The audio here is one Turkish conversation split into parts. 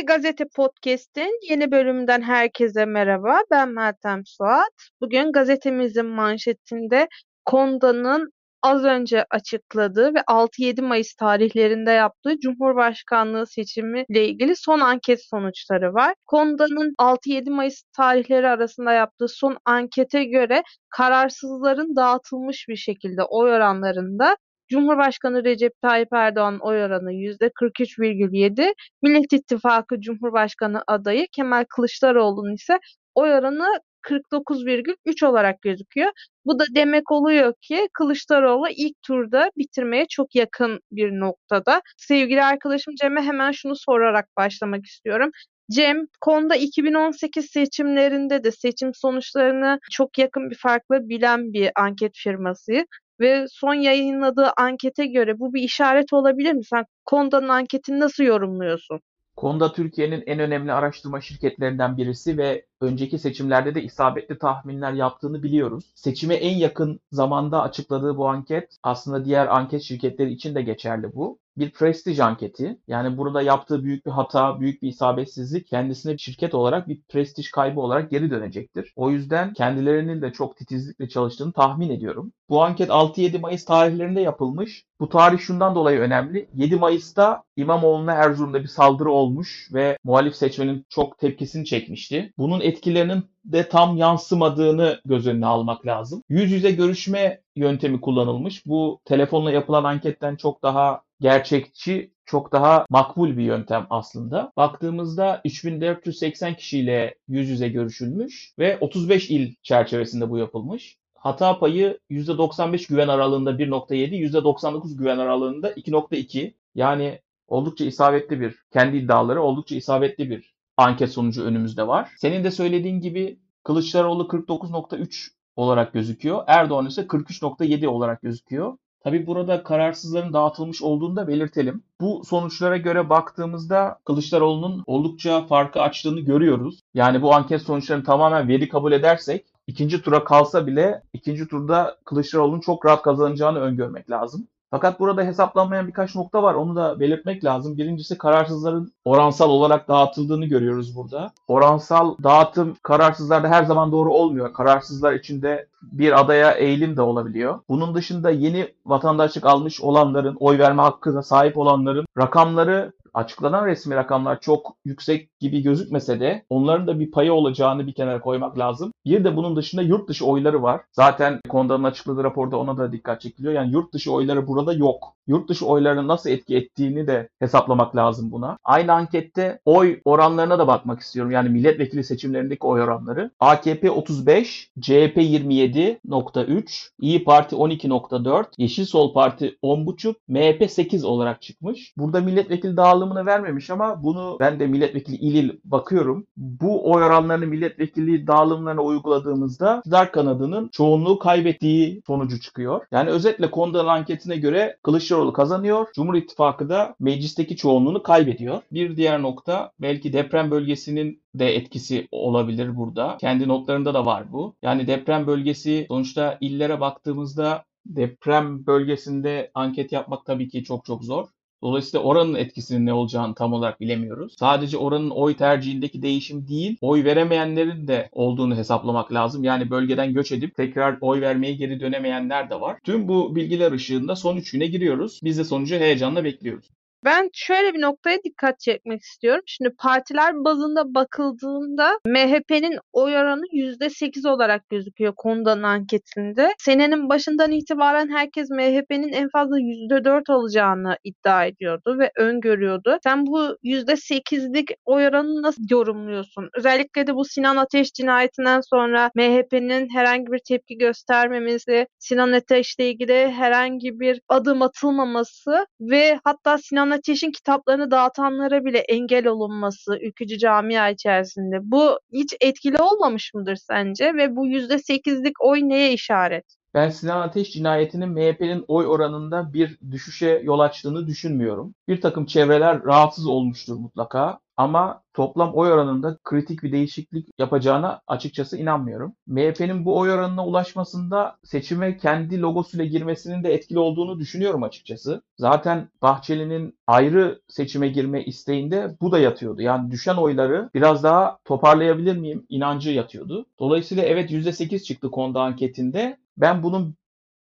Sesi Gazete Podcast'in yeni bölümünden herkese merhaba. Ben Meltem Suat. Bugün gazetemizin manşetinde Konda'nın az önce açıkladığı ve 6-7 Mayıs tarihlerinde yaptığı Cumhurbaşkanlığı seçimi ile ilgili son anket sonuçları var. Konda'nın 6-7 Mayıs tarihleri arasında yaptığı son ankete göre kararsızların dağıtılmış bir şekilde oy oranlarında Cumhurbaşkanı Recep Tayyip Erdoğan oy oranı %43,7, Millet İttifakı Cumhurbaşkanı adayı Kemal Kılıçdaroğlu'nun ise oy oranı 49,3 olarak gözüküyor. Bu da demek oluyor ki Kılıçdaroğlu ilk turda bitirmeye çok yakın bir noktada. Sevgili arkadaşım Cem'e hemen şunu sorarak başlamak istiyorum. Cem, konuda 2018 seçimlerinde de seçim sonuçlarını çok yakın bir farkla bilen bir anket firması ve son yayınladığı ankete göre bu bir işaret olabilir mi? Sen Konda'nın anketini nasıl yorumluyorsun? Konda Türkiye'nin en önemli araştırma şirketlerinden birisi ve önceki seçimlerde de isabetli tahminler yaptığını biliyoruz. Seçime en yakın zamanda açıkladığı bu anket aslında diğer anket şirketleri için de geçerli bu bir prestij anketi. Yani burada yaptığı büyük bir hata, büyük bir isabetsizlik kendisine bir şirket olarak bir prestij kaybı olarak geri dönecektir. O yüzden kendilerinin de çok titizlikle çalıştığını tahmin ediyorum. Bu anket 6-7 Mayıs tarihlerinde yapılmış. Bu tarih şundan dolayı önemli. 7 Mayıs'ta İmamoğlu'na Erzurum'da bir saldırı olmuş ve muhalif seçmenin çok tepkisini çekmişti. Bunun etkilerinin de tam yansımadığını göz önüne almak lazım. Yüz yüze görüşme yöntemi kullanılmış. Bu telefonla yapılan anketten çok daha gerçekçi, çok daha makbul bir yöntem aslında. Baktığımızda 3480 kişiyle yüz yüze görüşülmüş ve 35 il çerçevesinde bu yapılmış. Hata payı %95 güven aralığında 1.7, %99 güven aralığında 2.2. Yani oldukça isabetli bir, kendi iddiaları oldukça isabetli bir anket sonucu önümüzde var. Senin de söylediğin gibi Kılıçdaroğlu 49.3 olarak gözüküyor. Erdoğan ise 43.7 olarak gözüküyor. Tabi burada kararsızların dağıtılmış olduğunu da belirtelim. Bu sonuçlara göre baktığımızda Kılıçdaroğlu'nun oldukça farkı açtığını görüyoruz. Yani bu anket sonuçlarını tamamen veri kabul edersek ikinci tura kalsa bile ikinci turda Kılıçdaroğlu'nun çok rahat kazanacağını öngörmek lazım. Fakat burada hesaplanmayan birkaç nokta var. Onu da belirtmek lazım. Birincisi kararsızların oransal olarak dağıtıldığını görüyoruz burada. Oransal dağıtım kararsızlarda her zaman doğru olmuyor. Kararsızlar içinde bir adaya eğilim de olabiliyor. Bunun dışında yeni vatandaşlık almış olanların, oy verme hakkına sahip olanların rakamları açıklanan resmi rakamlar çok yüksek gibi gözükmese de onların da bir payı olacağını bir kenara koymak lazım. Bir de bunun dışında yurt dışı oyları var. Zaten Konda'nın açıkladığı raporda ona da dikkat çekiliyor. Yani yurt dışı oyları burada yok. Yurt dışı oylarının nasıl etki ettiğini de hesaplamak lazım buna. Aynı ankette oy oranlarına da bakmak istiyorum. Yani milletvekili seçimlerindeki oy oranları. AKP 35, CHP 27.3, İyi Parti 12.4, Yeşil Sol Parti 10.5, MHP 8 olarak çıkmış. Burada milletvekili dağılımını vermemiş ama bunu ben de milletvekili il bakıyorum. Bu oy oranlarını milletvekili dağılımlarına uyguladığımızda iktidar kanadının çoğunluğu kaybettiği sonucu çıkıyor. Yani özetle Konda'nın anketine göre Kılıçdaroğlu kazanıyor. Cumhur İttifakı da meclisteki çoğunluğunu kaybediyor. Bir diğer nokta belki deprem bölgesinin de etkisi olabilir burada. Kendi notlarında da var bu. Yani deprem bölgesi sonuçta illere baktığımızda deprem bölgesinde anket yapmak tabii ki çok çok zor. Dolayısıyla oranın etkisinin ne olacağını tam olarak bilemiyoruz. Sadece oranın oy tercihindeki değişim değil, oy veremeyenlerin de olduğunu hesaplamak lazım. Yani bölgeden göç edip tekrar oy vermeye geri dönemeyenler de var. Tüm bu bilgiler ışığında son üç güne giriyoruz. Biz de sonucu heyecanla bekliyoruz. Ben şöyle bir noktaya dikkat çekmek istiyorum. Şimdi partiler bazında bakıldığında MHP'nin oy oranı %8 olarak gözüküyor Konda'nın anketinde. Senenin başından itibaren herkes MHP'nin en fazla %4 alacağını iddia ediyordu ve öngörüyordu. Sen bu %8'lik oy oranını nasıl yorumluyorsun? Özellikle de bu Sinan Ateş cinayetinden sonra MHP'nin herhangi bir tepki göstermemesi, Sinan Ateş'le ilgili herhangi bir adım atılmaması ve hatta Sinan Sinan Ateş'in kitaplarını dağıtanlara bile engel olunması ülkücü camia içerisinde bu hiç etkili olmamış mıdır sence ve bu %8'lik oy neye işaret? Ben Sinan Ateş cinayetinin MHP'nin oy oranında bir düşüşe yol açtığını düşünmüyorum. Bir takım çevreler rahatsız olmuştur mutlaka. Ama toplam oy oranında kritik bir değişiklik yapacağına açıkçası inanmıyorum. MHP'nin bu oy oranına ulaşmasında seçime kendi logosuyla girmesinin de etkili olduğunu düşünüyorum açıkçası. Zaten Bahçeli'nin ayrı seçime girme isteğinde bu da yatıyordu. Yani düşen oyları biraz daha toparlayabilir miyim inancı yatıyordu. Dolayısıyla evet %8 çıktı Konda anketinde. Ben bunun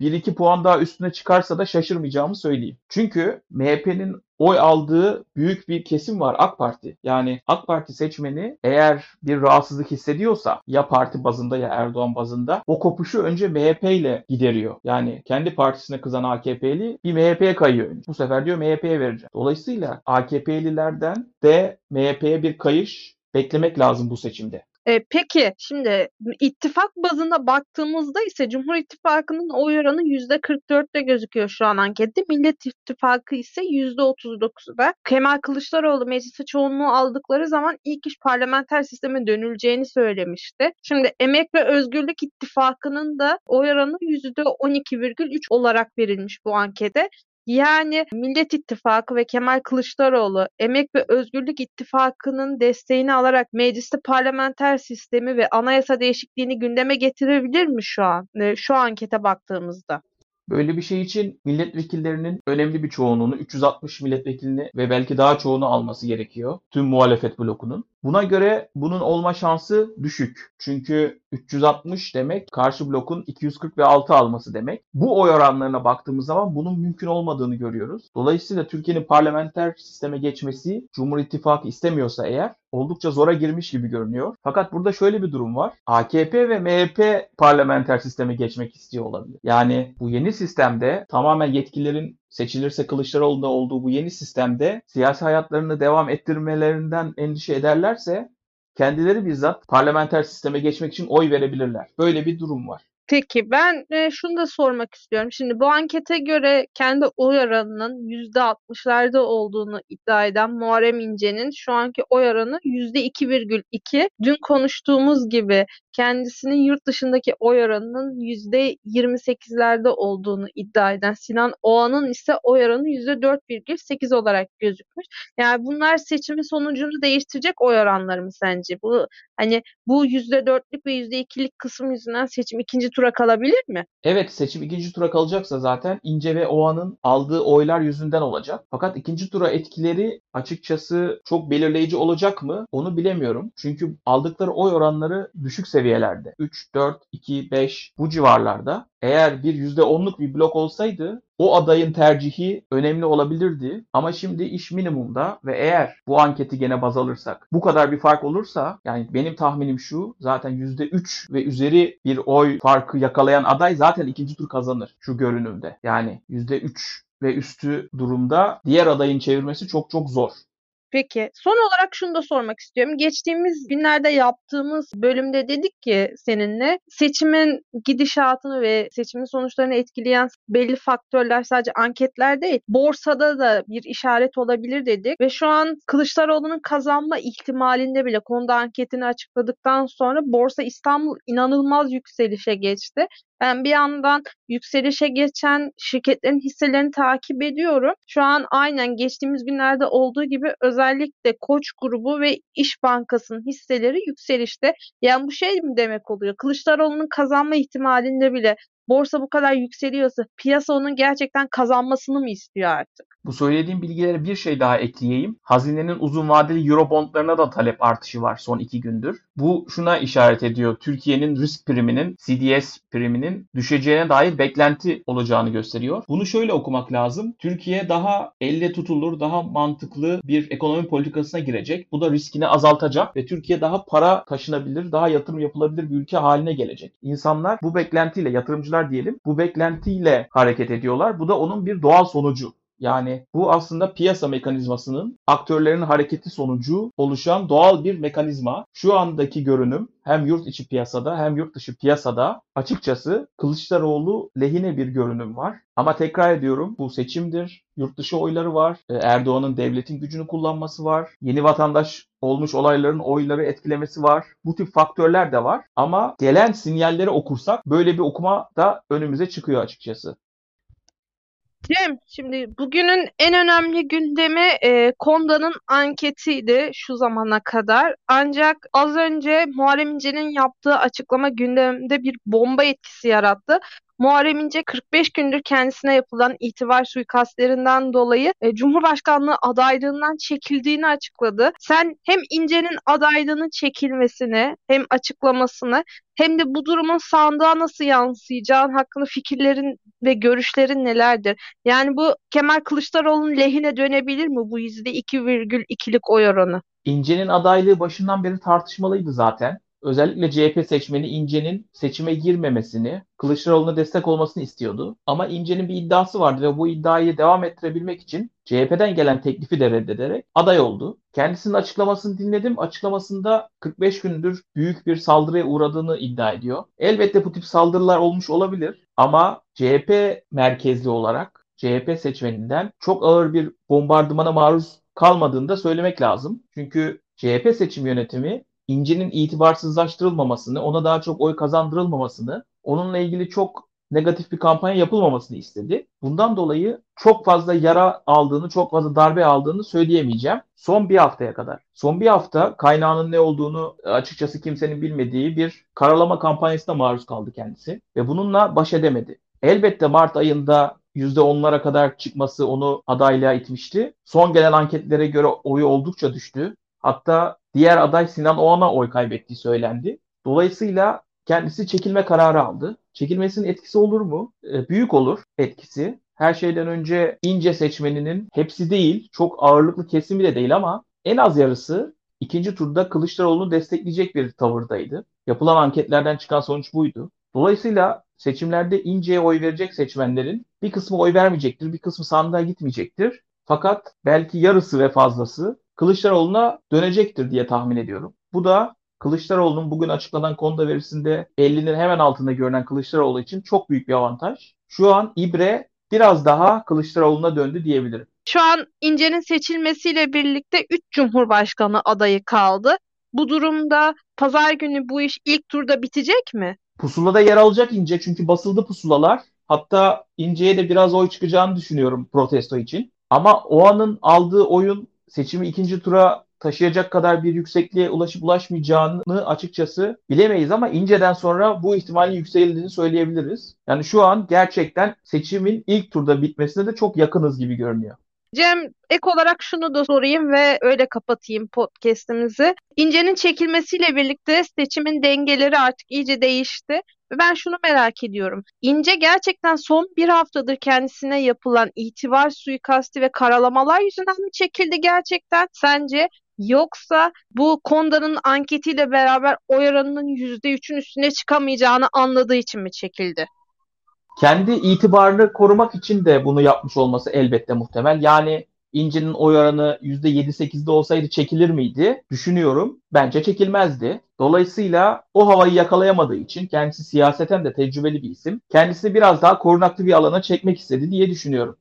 1-2 puan daha üstüne çıkarsa da şaşırmayacağımı söyleyeyim. Çünkü MHP'nin oy aldığı büyük bir kesim var AK Parti. Yani AK Parti seçmeni eğer bir rahatsızlık hissediyorsa ya parti bazında ya Erdoğan bazında o kopuşu önce MHP ile gideriyor. Yani kendi partisine kızan AKP'li bir MHP'ye kayıyor. Bu sefer diyor MHP'ye vereceğim. Dolayısıyla AKP'lilerden de MHP'ye bir kayış beklemek lazım bu seçimde. E, peki şimdi ittifak bazında baktığımızda ise Cumhur İttifakı'nın oy oranı %44'te gözüküyor şu an ankette. Millet İttifakı ise %39'da. Kemal Kılıçdaroğlu meclise çoğunluğu aldıkları zaman ilk iş parlamenter sisteme dönüleceğini söylemişti. Şimdi Emek ve Özgürlük İttifakı'nın da oy oranı %12,3 olarak verilmiş bu ankete. Yani Millet İttifakı ve Kemal Kılıçdaroğlu Emek ve Özgürlük İttifakı'nın desteğini alarak mecliste parlamenter sistemi ve anayasa değişikliğini gündeme getirebilir mi şu an? E, şu ankete baktığımızda. Böyle bir şey için milletvekillerinin önemli bir çoğunluğunu 360 milletvekilini ve belki daha çoğunu alması gerekiyor. Tüm muhalefet blokunun. Buna göre bunun olma şansı düşük. Çünkü 360 demek karşı blokun 240 ve 6 alması demek. Bu oy oranlarına baktığımız zaman bunun mümkün olmadığını görüyoruz. Dolayısıyla Türkiye'nin parlamenter sisteme geçmesi Cumhur İttifakı istemiyorsa eğer oldukça zora girmiş gibi görünüyor. Fakat burada şöyle bir durum var. AKP ve MHP parlamenter sisteme geçmek istiyor olabilir. Yani bu yeni sistemde tamamen yetkililerin seçilirse Kılıçdaroğlu'nda olduğu bu yeni sistemde siyasi hayatlarını devam ettirmelerinden endişe ederlerse kendileri bizzat parlamenter sisteme geçmek için oy verebilirler. Böyle bir durum var. Peki ben e, şunu da sormak istiyorum. Şimdi bu ankete göre kendi oy oranının %60'larda olduğunu iddia eden Muharrem İnce'nin şu anki oy oranı %2,2. Dün konuştuğumuz gibi kendisinin yurt dışındaki oy oranının %28'lerde olduğunu iddia eden Sinan Oğan'ın ise oy oranı %4,8 olarak gözükmüş. Yani bunlar seçimin sonucunu değiştirecek oy oranları mı sence? Bu hani bu %4'lük ve %2'lik kısım yüzünden seçim ikinci tura kalabilir mi? Evet seçim ikinci tura kalacaksa zaten İnce ve Oğan'ın aldığı oylar yüzünden olacak. Fakat ikinci tura etkileri açıkçası çok belirleyici olacak mı? Onu bilemiyorum. Çünkü aldıkları oy oranları düşük seviyelerde. 3, 4, 2, 5 bu civarlarda. Eğer bir %10'luk bir blok olsaydı o adayın tercihi önemli olabilirdi. Ama şimdi iş minimumda ve eğer bu anketi gene baz alırsak bu kadar bir fark olursa yani benim tahminim şu zaten %3 ve üzeri bir oy farkı yakalayan aday zaten ikinci tur kazanır şu görünümde. Yani %3 ve üstü durumda diğer adayın çevirmesi çok çok zor. Peki, son olarak şunu da sormak istiyorum. Geçtiğimiz günlerde yaptığımız bölümde dedik ki seninle seçimin gidişatını ve seçimin sonuçlarını etkileyen belli faktörler sadece anketler değil, borsada da bir işaret olabilir dedik ve şu an Kılıçdaroğlu'nun kazanma ihtimalinde bile konuda anketini açıkladıktan sonra Borsa İstanbul inanılmaz yükselişe geçti. Ben bir yandan yükselişe geçen şirketlerin hisselerini takip ediyorum. Şu an aynen geçtiğimiz günlerde olduğu gibi özellikle Koç grubu ve İş Bankası'nın hisseleri yükselişte. Yani bu şey mi demek oluyor? Kılıçdaroğlu'nun kazanma ihtimalinde bile borsa bu kadar yükseliyorsa piyasa onun gerçekten kazanmasını mı istiyor artık? Bu söylediğim bilgilere bir şey daha ekleyeyim. Hazinenin uzun vadeli Eurobondlarına da talep artışı var son iki gündür. Bu şuna işaret ediyor. Türkiye'nin risk priminin, CDS priminin düşeceğine dair beklenti olacağını gösteriyor. Bunu şöyle okumak lazım. Türkiye daha elle tutulur, daha mantıklı bir ekonomi politikasına girecek. Bu da riskini azaltacak ve Türkiye daha para taşınabilir, daha yatırım yapılabilir bir ülke haline gelecek. İnsanlar bu beklentiyle, yatırımcılar diyelim, bu beklentiyle hareket ediyorlar. Bu da onun bir doğal sonucu. Yani bu aslında piyasa mekanizmasının aktörlerin hareketi sonucu oluşan doğal bir mekanizma. Şu andaki görünüm hem yurt içi piyasada hem yurt dışı piyasada açıkçası Kılıçdaroğlu lehine bir görünüm var. Ama tekrar ediyorum bu seçimdir. Yurt dışı oyları var. E, Erdoğan'ın devletin gücünü kullanması var. Yeni vatandaş olmuş olayların oyları etkilemesi var. Bu tip faktörler de var. Ama gelen sinyalleri okursak böyle bir okuma da önümüze çıkıyor açıkçası. Cem, şimdi bugünün en önemli gündemi e, Konda'nın anketiydi şu zamana kadar. Ancak az önce Muharrem İnce'nin yaptığı açıklama gündemde bir bomba etkisi yarattı. Muharrem İnce 45 gündür kendisine yapılan itibar suikastlerinden dolayı e, Cumhurbaşkanlığı adaylığından çekildiğini açıkladı. Sen hem İnce'nin adaylığının çekilmesini hem açıklamasını hem de bu durumun sandığa nasıl yansıyacağın hakkında fikirlerin ve görüşlerin nelerdir? Yani bu Kemal Kılıçdaroğlu'nun lehine dönebilir mi bu %2,2'lik oy oranı? İnce'nin adaylığı başından beri tartışmalıydı zaten. Özellikle CHP seçmeni İnce'nin seçime girmemesini, Kılıçdaroğlu'na destek olmasını istiyordu. Ama İnce'nin bir iddiası vardı ve bu iddiayı devam ettirebilmek için CHP'den gelen teklifi de reddederek aday oldu. Kendisinin açıklamasını dinledim. Açıklamasında 45 gündür büyük bir saldırıya uğradığını iddia ediyor. Elbette bu tip saldırılar olmuş olabilir ama CHP merkezli olarak CHP seçmeninden çok ağır bir bombardımana maruz kalmadığını da söylemek lazım. Çünkü CHP seçim yönetimi İnci'nin itibarsızlaştırılmamasını, ona daha çok oy kazandırılmamasını, onunla ilgili çok negatif bir kampanya yapılmamasını istedi. Bundan dolayı çok fazla yara aldığını, çok fazla darbe aldığını söyleyemeyeceğim. Son bir haftaya kadar. Son bir hafta kaynağının ne olduğunu açıkçası kimsenin bilmediği bir karalama kampanyasına maruz kaldı kendisi. Ve bununla baş edemedi. Elbette Mart ayında %10'lara kadar çıkması onu adaylığa itmişti. Son gelen anketlere göre oyu oldukça düştü. Hatta diğer aday Sinan Oğan'a oy kaybettiği söylendi. Dolayısıyla kendisi çekilme kararı aldı. Çekilmesinin etkisi olur mu? E, büyük olur etkisi. Her şeyden önce ince seçmeninin hepsi değil, çok ağırlıklı kesimi de değil ama en az yarısı ikinci turda Kılıçdaroğlu'nu destekleyecek bir tavırdaydı. Yapılan anketlerden çıkan sonuç buydu. Dolayısıyla seçimlerde inceye oy verecek seçmenlerin bir kısmı oy vermeyecektir, bir kısmı sandığa gitmeyecektir. Fakat belki yarısı ve fazlası Kılıçdaroğlu'na dönecektir diye tahmin ediyorum. Bu da Kılıçdaroğlu'nun bugün açıklanan konuda verisinde 50'nin hemen altında görünen Kılıçdaroğlu için çok büyük bir avantaj. Şu an İbre biraz daha Kılıçdaroğlu'na döndü diyebilirim. Şu an İnce'nin seçilmesiyle birlikte 3 Cumhurbaşkanı adayı kaldı. Bu durumda pazar günü bu iş ilk turda bitecek mi? Pusulada yer alacak İnce çünkü basıldı pusulalar. Hatta İnce'ye de biraz oy çıkacağını düşünüyorum protesto için. Ama o anın aldığı oyun seçimi ikinci tura taşıyacak kadar bir yüksekliğe ulaşıp ulaşmayacağını açıkçası bilemeyiz ama inceden sonra bu ihtimalin yükseldiğini söyleyebiliriz. Yani şu an gerçekten seçimin ilk turda bitmesine de çok yakınız gibi görünüyor. Cem ek olarak şunu da sorayım ve öyle kapatayım podcast'imizi. İnce'nin çekilmesiyle birlikte seçimin dengeleri artık iyice değişti. Ve ben şunu merak ediyorum. İnce gerçekten son bir haftadır kendisine yapılan itibar suikasti ve karalamalar yüzünden mi çekildi gerçekten sence? Yoksa bu Konda'nın anketiyle beraber oy oranının %3'ün üstüne çıkamayacağını anladığı için mi çekildi? kendi itibarını korumak için de bunu yapmış olması elbette muhtemel. Yani İnci'nin oy oranı %7-8'de olsaydı çekilir miydi? Düşünüyorum. Bence çekilmezdi. Dolayısıyla o havayı yakalayamadığı için kendisi siyaseten de tecrübeli bir isim. Kendisini biraz daha korunaklı bir alana çekmek istedi diye düşünüyorum.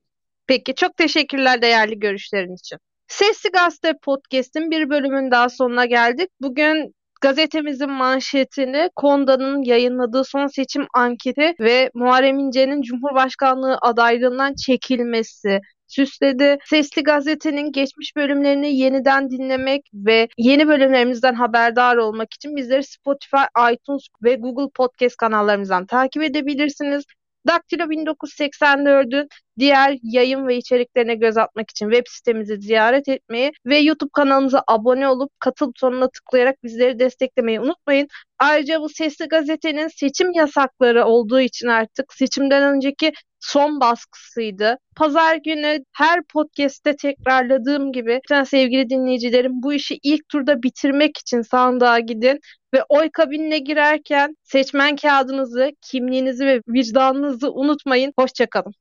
Peki çok teşekkürler değerli görüşlerin için. Sesli Gazete Podcast'in bir bölümün daha sonuna geldik. Bugün Gazetemizin manşetini Konda'nın yayınladığı son seçim anketi ve Muharrem İnce'nin Cumhurbaşkanlığı adaylığından çekilmesi süsledi. Sesli Gazete'nin geçmiş bölümlerini yeniden dinlemek ve yeni bölümlerimizden haberdar olmak için bizleri Spotify, iTunes ve Google Podcast kanallarımızdan takip edebilirsiniz. Daktilo 1984'ün diğer yayın ve içeriklerine göz atmak için web sitemizi ziyaret etmeyi ve YouTube kanalımıza abone olup katıl butonuna tıklayarak bizleri desteklemeyi unutmayın. Ayrıca bu sesli gazetenin seçim yasakları olduğu için artık seçimden önceki son baskısıydı. Pazar günü her podcast'te tekrarladığım gibi lütfen sevgili dinleyicilerim bu işi ilk turda bitirmek için sandığa gidin ve oy kabinine girerken seçmen kağıdınızı, kimliğinizi ve vicdanınızı unutmayın. Hoşçakalın.